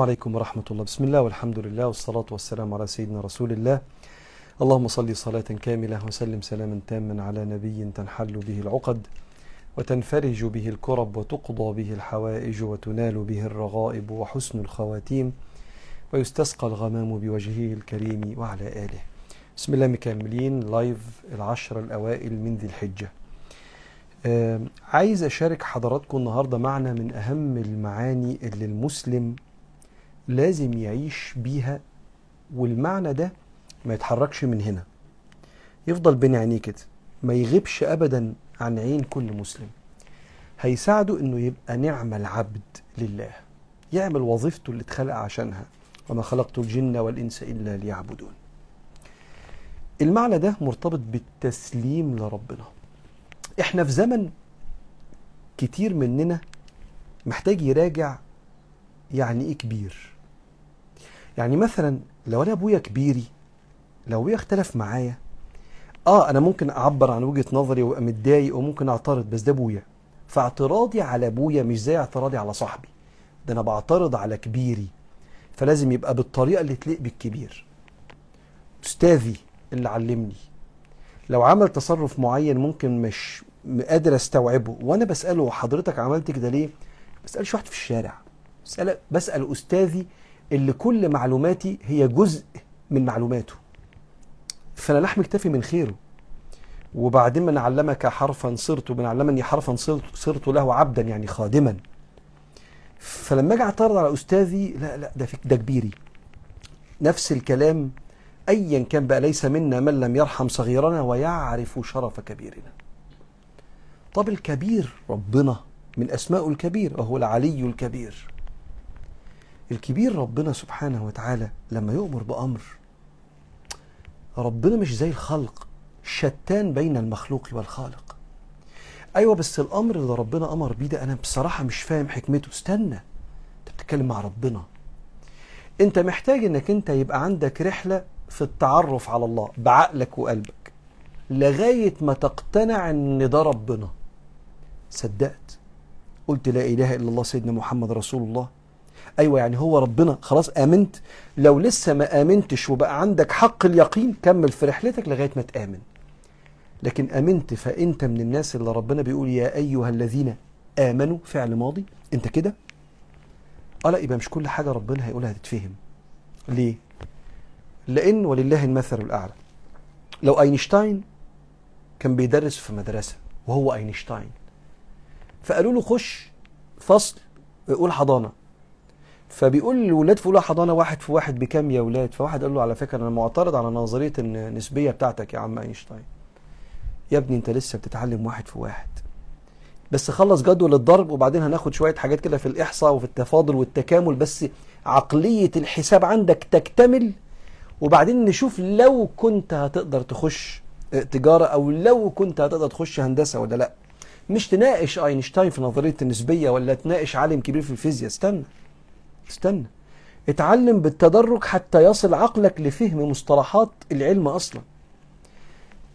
عليكم ورحمة الله. بسم الله والحمد لله والصلاة والسلام على سيدنا رسول الله. اللهم صل صلاة كاملة وسلم سلاما تاما على نبي تنحل به العقد وتنفرج به الكرب وتقضى به الحوائج وتنال به الرغائب وحسن الخواتيم ويستسقى الغمام بوجهه الكريم وعلى آله. بسم الله مكملين. لايف العشر الأوائل من ذي الحجة. عايز أشارك حضراتكم النهاردة معنى من أهم المعاني اللي المسلم لازم يعيش بيها والمعنى ده ما يتحركش من هنا. يفضل بين عينيه كده ما يغيبش ابدا عن عين كل مسلم. هيساعده إنه يبقى نعم العبد لله يعمل وظيفته اللي اتخلق عشانها. وما خلقت الجن والإنس إلا ليعبدون. المعنى ده مرتبط بالتسليم لربنا. إحنا في زمن كتير مننا محتاج يراجع يعني إيه كبير. يعني مثلا لو أنا أبويا كبيري لو أبويا اختلف معايا آه أنا ممكن أعبر عن وجهة نظري وأبقى متضايق وممكن أعترض بس ده أبويا. فاعتراضي على أبويا مش زي اعتراضي على صاحبي. ده أنا بعترض على كبيري. فلازم يبقى بالطريقة اللي تليق بالكبير. أستاذي اللي علمني لو عمل تصرف معين ممكن مش قادر أستوعبه وأنا بسأله حضرتك عملت كده ليه؟ بسألش واحد في الشارع. بسأل, بسأل أستاذي اللي كل معلوماتي هي جزء من معلوماته. فانا لحم اكتفي من خيره. وبعدين من علمك حرفا صرت ومن علمني حرفا صرت, صرت له عبدا يعني خادما. فلما أجي أعترض على أستاذي لا لا ده ده كبيري. نفس الكلام ايا كان بقى ليس منا من لم يرحم صغيرنا ويعرف شرف كبيرنا. طب الكبير ربنا من أسماء الكبير وهو العلي الكبير. الكبير ربنا سبحانه وتعالى لما يؤمر بأمر ربنا مش زي الخلق شتان بين المخلوق والخالق. أيوه بس الأمر اللي ربنا أمر بيه ده أنا بصراحة مش فاهم حكمته. استنى أنت بتتكلم مع ربنا. أنت محتاج إنك أنت يبقى عندك رحلة في التعرف على الله بعقلك وقلبك لغاية ما تقتنع إن ده ربنا. صدقت؟ قلت لا إله إلا الله سيدنا محمد رسول الله. أيوه يعني هو ربنا. خلاص آمنت. لو لسه ما آمنتش وبقى عندك حق اليقين كمل في رحلتك لغاية ما تآمن. لكن آمنت فأنت من الناس اللي ربنا بيقول يا أيها الذين آمنوا فعل ماضي. أنت كده؟ آه لا يبقى مش كل حاجة ربنا هيقولها هتتفهم. ليه؟ لأن ولله المثل الأعلى. لو أينشتاين كان بيدرس في مدرسة وهو أينشتاين فقالوا له خش فصل قول حضانة. فبيقول للولاد في اولى حضانه واحد في واحد بكام يا ولاد؟ فواحد قال له على فكرة أنا معترض على نظرية النسبية بتاعتك يا عم أينشتاين. يا ابني أنت لسه بتتعلم واحد في واحد. بس خلص جدول الضرب وبعدين هناخد شوية حاجات كده في الإحصاء وفي التفاضل والتكامل بس عقلية الحساب عندك تكتمل. وبعدين نشوف لو كنت هتقدر تخش تجارة أو لو كنت هتقدر تخش هندسة ولا لأ. مش تناقش أينشتاين في نظرية النسبية ولا تناقش عالم كبير في الفيزياء. استنى. استنى. اتعلم بالتدرج حتى يصل عقلك لفهم مصطلحات العلم أصلا.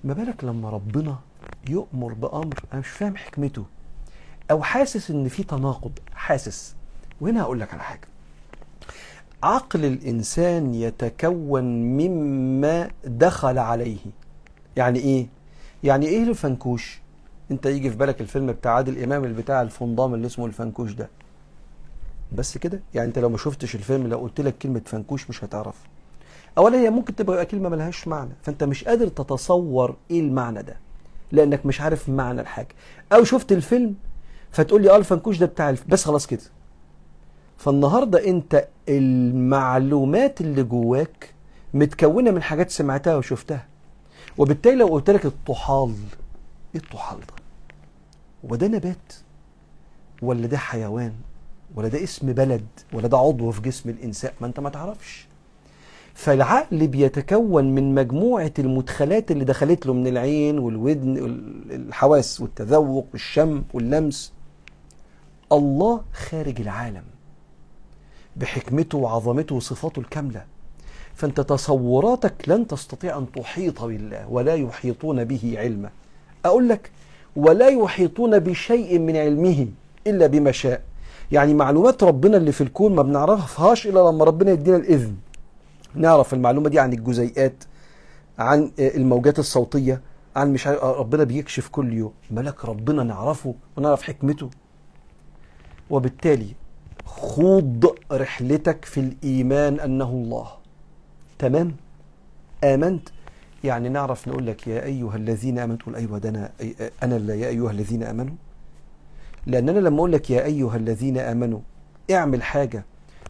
ما بالك لما ربنا يؤمر بأمر؟ أنا مش فاهم حكمته. أو حاسس إن في تناقض؟ حاسس. وهنا هقول لك على حاجة. عقل الإنسان يتكون مما دخل عليه. يعني إيه؟ يعني إيه الفنكوش؟ أنت يجي في بالك الفيلم بتاع عادل إمام اللي بتاع الفندام اللي اسمه الفنكوش ده. بس كده؟ يعني انت لو ما شفتش الفيلم لو قلت لك كلمة فنكوش مش هتعرف. اولا هي ممكن تبقى كلمة ملهاش معنى فأنت مش قادر تتصور إيه المعنى ده لأنك مش عارف معنى الحاجة. أو شفت الفيلم فتقول لي آه الفنكوش ده بتاع. بس خلاص كده. فالنهاردة أنت المعلومات اللي جواك متكونة من حاجات سمعتها وشفتها. وبالتالي لو قلت لك الطحال إيه الطحال ده؟ هو ده نبات ولا ده حيوان؟ ولا ده اسم بلد ولا ده عضو في جسم الإنسان ما انت ما تعرفش. فالعقل بيتكون من مجموعة المدخلات اللي دخلت له من العين والودن الحواس والتذوق والشم واللمس. الله خارج العالم بحكمته وعظمته وصفاته الكاملة. فانت تصوراتك لن تستطيع أن تحيط بالله ولا يحيطون به علما. أقول لك ولا يحيطون بشيء من علمه إلا بما شاء. يعني معلومات ربنا اللي في الكون ما بنعرفهاش إلا لما ربنا يدينا الإذن. نعرف المعلومة دي عن الجزيئات عن الموجات الصوتية عن مش عارف ربنا بيكشف كل يوم. ملك ربنا نعرفه ونعرف حكمته. وبالتالي خوض رحلتك في الإيمان أنه الله. تمام؟ آمنت؟ يعني نعرف نقول لك يا أيها الذين آمنوا تقول أيوه ده أنا أنا اللي يا أيها الذين آمنوا. لأن أنا لما أقول لك يا أيها الذين آمنوا اعمل حاجة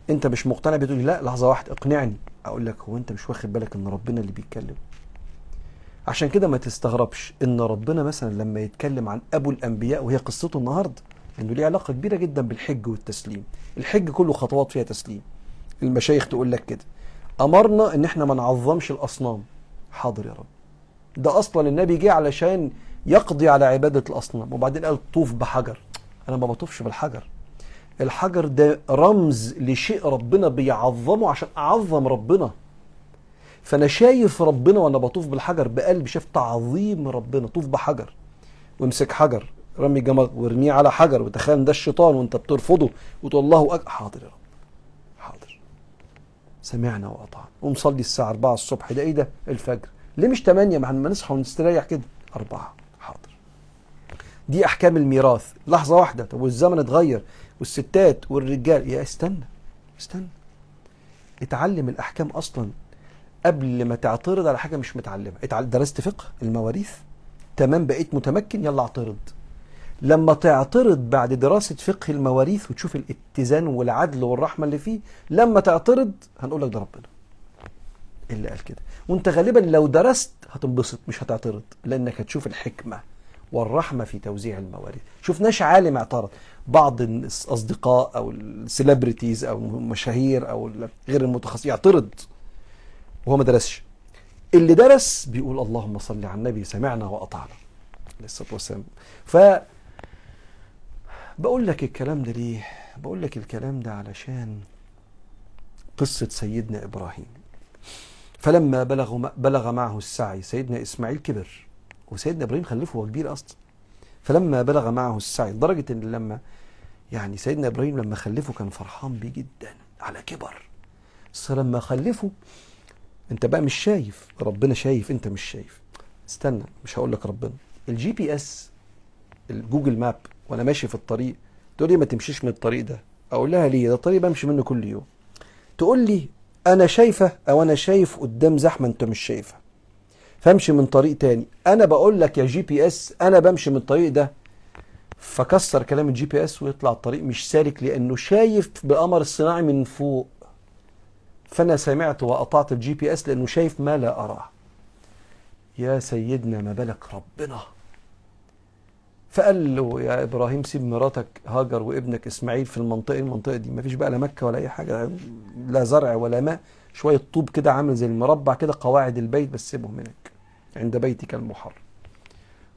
أنت مش مقتنع بتقول لي لا لحظة واحدة اقنعني. أقول لك هو أنت مش واخد بالك إن ربنا اللي بيتكلم؟ عشان كده ما تستغربش إن ربنا مثلا لما يتكلم عن أبو الأنبياء وهي قصته النهارده إنه ليه علاقة كبيرة جدا بالحج والتسليم. الحج كله خطوات فيها تسليم. المشايخ تقول لك كده. أمرنا إن إحنا ما نعظمش الأصنام. حاضر يا رب. ده أصلا النبي جه علشان يقضي على عبادة الأصنام وبعدين قال طوف بحجر. أنا ما بطوفش بالحجر. الحجر ده رمز لشيء ربنا بيعظمه عشان أعظم ربنا. فأنا شايف ربنا وأنا بطوف بالحجر بقلبي شايف تعظيم ربنا. طوف بحجر وامسك حجر. رمي جمر وارميه على حجر وتخيل ده الشيطان وأنت بترفضه وتقول الله أك... حاضر يا رب. حاضر. سمعنا وأطعنا. قوم صلي الساعة 4 الصبح. ده إيه ده؟ الفجر. ليه مش 8 ما نصحى ونستريح كده. 4 حاضر دي أحكام الميراث. لحظة واحدة. طب والزمن اتغير والستات والرجال يا استنى استنى. اتعلم الأحكام أصلا قبل ما تعترض على حاجة مش متعلمة. درست فقه المواريث تمام بقيت متمكن يلا اعترض. لما تعترض بعد دراسة فقه المواريث وتشوف الاتزان والعدل والرحمة اللي فيه لما تعترض هنقول لك ده ربنا. اللي قال كده؟ وانت غالبا لو درست هتنبسط مش هتعترض لأنك هتشوف الحكمة. والرحمة في توزيع المواريث شفناش عالم اعترض. بعض الأصدقاء أو السليبرتيز أو المشاهير أو غير المتخصص يعترض وهو ما درسش. اللي درس بيقول اللهم صل على النبي سمعنا وأطعنا. عليه الصلاة والسلام. ف بقول لك الكلام ده ليه؟ بقول لك الكلام ده علشان قصة سيدنا إبراهيم. فلما بلغ بلغ معه السعي سيدنا إسماعيل كبر. وسيدنا إبراهيم خلفه هو كبير أصلا. فلما بلغ معه السعي لدرجة إن لما يعني سيدنا إبراهيم لما خلفه كان فرحان بيه جدا على كبر. بس لما خلفه أنت بقى مش شايف ربنا شايف أنت مش شايف. استنى مش هقول لك ربنا. ال GPS ال Google Map وأنا ماشي في الطريق تقول لي ما تمشيش من الطريق ده. أقول لها ليه؟ ده الطريق بمشي منه كل يوم. تقول لي أنا شايفه أو أنا شايف قدام زحمة أنت مش شايفها. فامشي من طريق تاني. أنا بقول لك يا GPS أنا بمشي من الطريق ده. فكسر كلام ال GPS ويطلع الطريق مش سالك لأنه شايف بقمر الصناعي من فوق. فأنا سمعت وأطعت ال GPS لأنه شايف ما لا اراه يا سيدنا ما بالك ربنا. فقال له يا إبراهيم سيب مراتك هاجر وابنك إسماعيل في المنطقة المنطقة دي. ما فيش بقى لا مكة ولا أي حاجة لا زرع ولا ماء. شوية طوب كده عامل زي المربع كده قواعد البيت بس سيبهم هناك. عند بيتك المحرم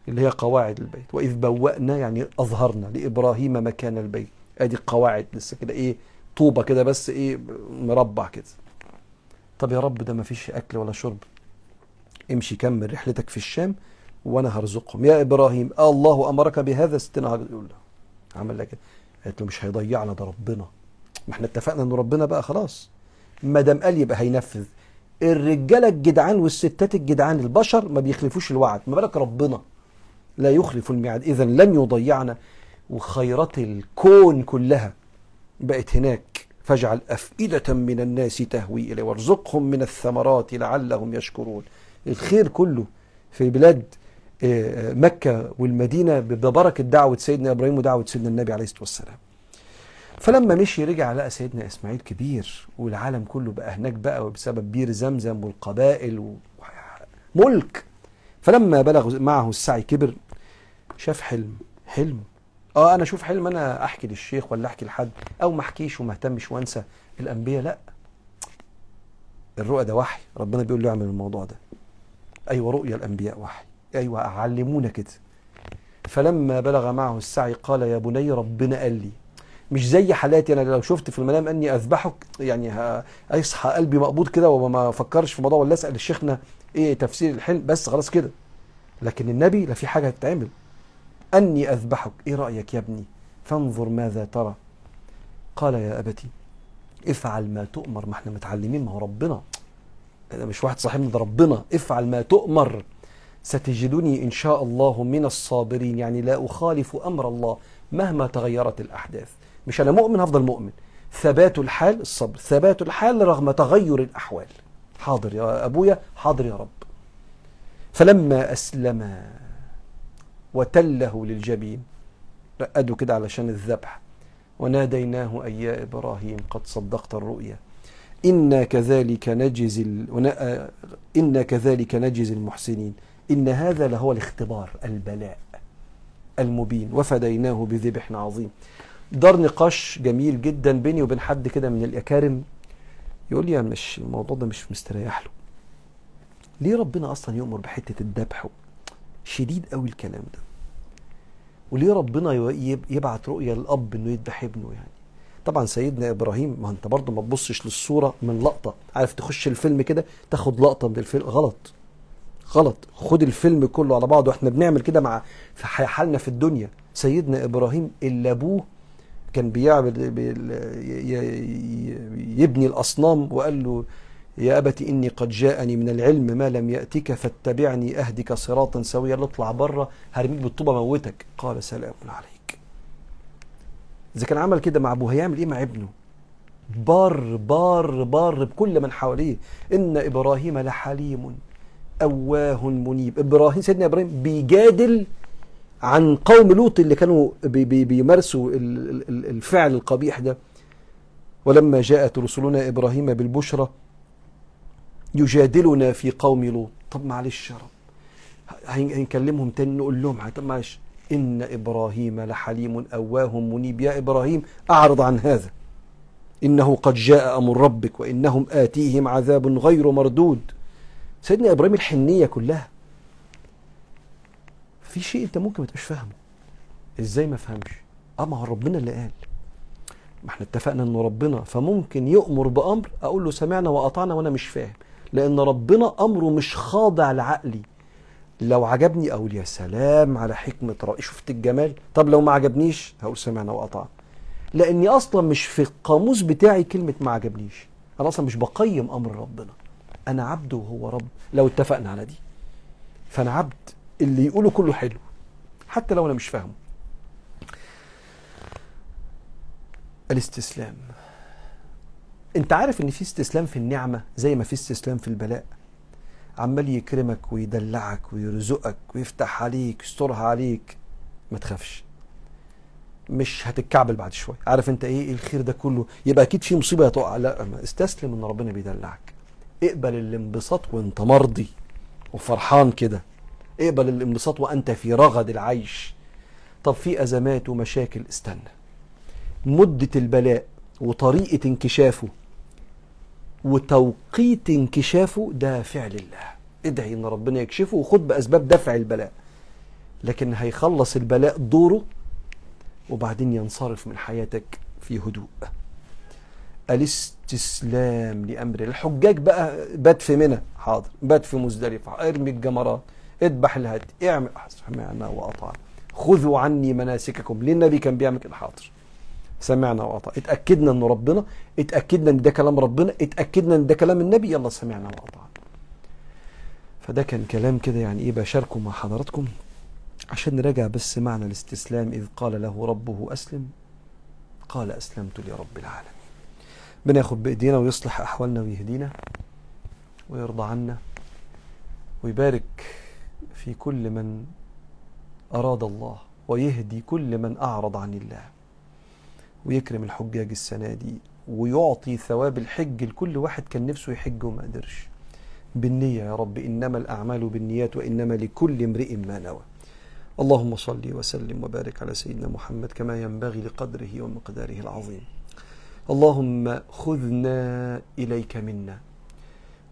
اللي هي قواعد البيت. وإذ بوأنا يعني أظهرنا لإبراهيم مكان البيت. أدي قواعد لسه كده إيه طوبة كده بس إيه مربع كده. طب يا رب ده ما فيش أكل ولا شرب. امشي كمل رحلتك في الشام وأنا هرزقهم. يا إبراهيم الله أمرك بهذا ستنا يقول له عمل لك قالت له مش هيضيعنا ده ربنا. ما إحنا اتفقنا إن ربنا بقى خلاص. ما دام قال يبقى هينفذ. الرجاله الجدعان والستات الجدعان البشر ما بيخلفوش الوعد ما بالك ربنا لا يخلف الميعاد إذا لن يضيعنا. وخيرات الكون كلها بقت هناك. فاجعل أفئدة من الناس تهوي إليه وارزقهم من الثمرات لعلهم يشكرون. الخير كله في بلاد مكة والمدينة ببركة دعوة سيدنا إبراهيم ودعوة سيدنا النبي عليه الصلاة والسلام. فلما مشي رجع لقى سيدنا إسماعيل كبير والعالم كله بقى هناك بقى بسبب بير زمزم والقبائل وملك فلما بلغ معه السعي كبر شاف حلم حلم. آه أنا أشوف حلم أنا أحكي للشيخ ولا أحكي لحد. أو ما أحكيش وما أهتمش وأنسى. الأنبياء لا. الرؤى ده وحي. ربنا بيقول له اعمل الموضوع ده. أيوه رؤيا الأنبياء وحي. أيوه علمونا كده. فلما بلغ معه السعي قال يا بني ربنا قال لي. مش زي حالاتي أنا لو شفت في المنام أني أذبحك يعني هيصحى قلبي مقبوض كده وما أفكرش في الموضوع ولا أسأل الشيخنا إيه تفسير الحلم بس خلاص كده. لكن النبي لا في حاجة هتتعمل أني أذبحك إيه رأيك يا ابني؟ فانظر ماذا ترى. قال يا أبتي افعل ما تؤمر. ما إحنا متعلمين ما هو ربنا. ده مش واحد صاحبنا ده ربنا. افعل ما تؤمر. ستجدني إن شاء الله من الصابرين. يعني لا أخالف أمر الله مهما تغيرت الأحداث. مش أنا مؤمن هفضل مؤمن. ثبات الحال الصبر. ثبات الحال رغم تغير الأحوال. حاضر يا أبويا حاضر يا رب. فلما أسلم وتله للجبين رقدوا كده علشان الذبح. وناديناه أي يا إبراهيم قد صدقت الرؤيا. إنا كذلك نجزي ال... إنا كذلك نجزي المحسنين. إن هذا لهو الاختبار البلاء المبين. وفديناه بذبح عظيم. دار نقاش جميل جدا بيني وبين حد كده من الأكارم. يقول لي يا مش الموضوع ده مش مستريح له. ليه ربنا أصلا يؤمر بحتة الذبح شديد قوي الكلام ده؟ وليه ربنا يب- يبعت رؤية للأب إنه يذبح ابنه يعني؟ طبعا سيدنا إبراهيم ما أنت برضه ما تبصش للصورة من لقطة. عارف تخش الفيلم كده تاخد لقطة من الفيلم. غلط. غلط. خد الفيلم كله على بعضه. إحنا بنعمل كده مع في حالنا في الدنيا. سيدنا إبراهيم اللي أبوه كان بيعمل بي- ي- ي- يبني الأصنام وقال له يا أبت إني قد جاءني من العلم ما لم يأتك فاتبعني أهدك صراطا سويا اطلع بره هرميك بالطوبة موتك. قال سلام عليك. إذا كان عمل كده مع أبوه هيعمل إيه مع ابنه؟ بار بار بار بكل من حواليه. إن إبراهيم لحليم أواه منيب. إبراهيم سيدنا إبراهيم بيجادل عن قوم لوط اللي كانوا بي بي بيمارسوا ال- ال- الفعل القبيح ده. ولما جاءت رسلنا إبراهيم بالبشرى يجادلنا في قوم لوط. طب معلش يا رب هن- هنكلمهم تاني نقول لهم طب معلش إن إبراهيم لحليم أواه منيب. يا إبراهيم أعرض عن هذا. إنه قد جاء أمر ربك وإنهم آتيهم عذاب غير مردود. سيدنا إبراهيم الحنية كلها. في شيء أنت ممكن ما تبقاش فاهمه. إزاي ما فهمش؟ أه ما هو ربنا اللي قال. ما إحنا اتفقنا انه ربنا فممكن يؤمر بأمر أقول له سمعنا وأطعنا وأنا مش فاهم. لأن ربنا أمره مش خاضع لعقلي. لو عجبني أقول يا سلام على حكمة رأي شفت الجمال؟ طب لو ما عجبنيش هقول سمعنا وأطعنا. لأني أصلا مش في القاموس بتاعي كلمة ما عجبنيش. أنا أصلا مش بقيم أمر ربنا. أنا عبد وهو رب. لو اتفقنا على دي. فأنا عبد. اللي يقوله كله حلو حتى لو أنا مش فاهمه. الاستسلام. أنت عارف إن في استسلام في النعمة زي ما في استسلام في البلاء؟ عمال يكرمك ويدلعك ويرزقك ويفتح عليك يسترها عليك. ما تخافش. مش هتتكعبل بعد شوية. عارف أنت إيه؟ الخير ده كله؟ يبقى أكيد في مصيبة هتقع. لا استسلم إن ربنا بيدلعك. اقبل الانبساط وانت مرضي وفرحان كده. اقبل الانبساط وانت في رغد العيش. طب في أزمات ومشاكل استنى. مدة البلاء وطريقة انكشافه وتوقيت انكشافه ده فعل الله ادعي إن ربنا يكشفه وخد بأسباب دفع البلاء. لكن هيخلص البلاء دوره وبعدين ينصرف من حياتك في هدوء. الاستسلام لأمر الحجاج بقى بات في منى. حاضر. بات في مزدلفة. ارمي الجمرات. اذبح الهدي. اعمل. سمعنا واطعنا خذوا عني مناسككم. ليه النبي كان بيعمل كده. حاضر. سمعنا واطعنا اتأكدنا إن ربنا اتأكدنا إن ده كلام ربنا اتأكدنا إن ده كلام النبي. يلا سمعنا واطعنا فده كان كلام كده يعني إيه بشاركه مع حضراتكم عشان نراجع بس معنى الاستسلام. إذ قال له ربه أسلم. قال أسلمت لرب العالمين. بناخد بإيدينا ويصلح أحوالنا ويهدينا ويرضى عنا ويبارك في كل من أراد الله ويهدي كل من أعرض عن الله ويكرم الحجاج السنة دي ويعطي ثواب الحج لكل واحد كان نفسه يحج وما قدرش. بالنية يا رب إنما الأعمال بالنيات وإنما لكل امرئ ما نوى. اللهم صل وسلم وبارك على سيدنا محمد كما ينبغي لقدره ومقداره العظيم. اللهم خذنا إليك منا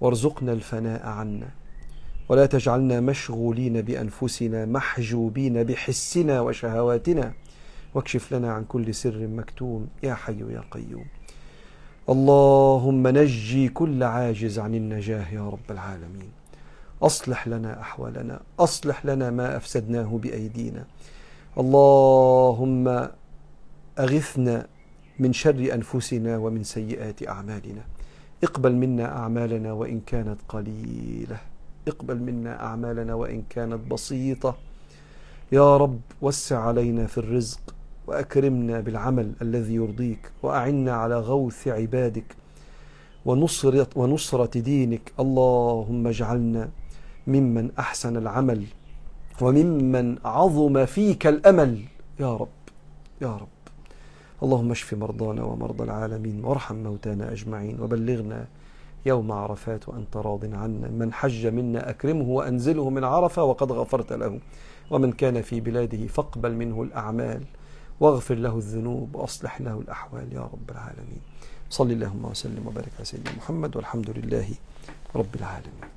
وارزقنا الفناء عنا ولا تجعلنا مشغولين بأنفسنا محجوبين بحسنا وشهواتنا. واكشف لنا عن كل سر مكتوم يا حي يا قيوم. اللهم نجي كل عاجز عن النجاة يا رب العالمين. أصلح لنا أحوالنا أصلح لنا ما أفسدناه بأيدينا. اللهم أغثنا من شر أنفسنا ومن سيئات أعمالنا. اقبل منا أعمالنا وإن كانت قليلة. اقبل منا أعمالنا وإن كانت بسيطة. يا رب وسع علينا في الرزق وأكرمنا بالعمل الذي يرضيك وأعنا على غوث عبادك ونصرة, ونصرة دينك. اللهم اجعلنا ممن أحسن العمل وممن عظم فيك الأمل. يا رب يا رب. اللهم اشف مرضانا ومرضى العالمين وارحم موتانا أجمعين وبلغنا يوم عرفات وأنت راض عنا. من حج منا أكرمه وأنزله من عرفة وقد غفرت له. ومن كان في بلاده فاقبل منه الأعمال واغفر له الذنوب وأصلح له الأحوال. يا رب العالمين. صل اللهم وسلم وبارك على سيدنا محمد والحمد لله رب العالمين.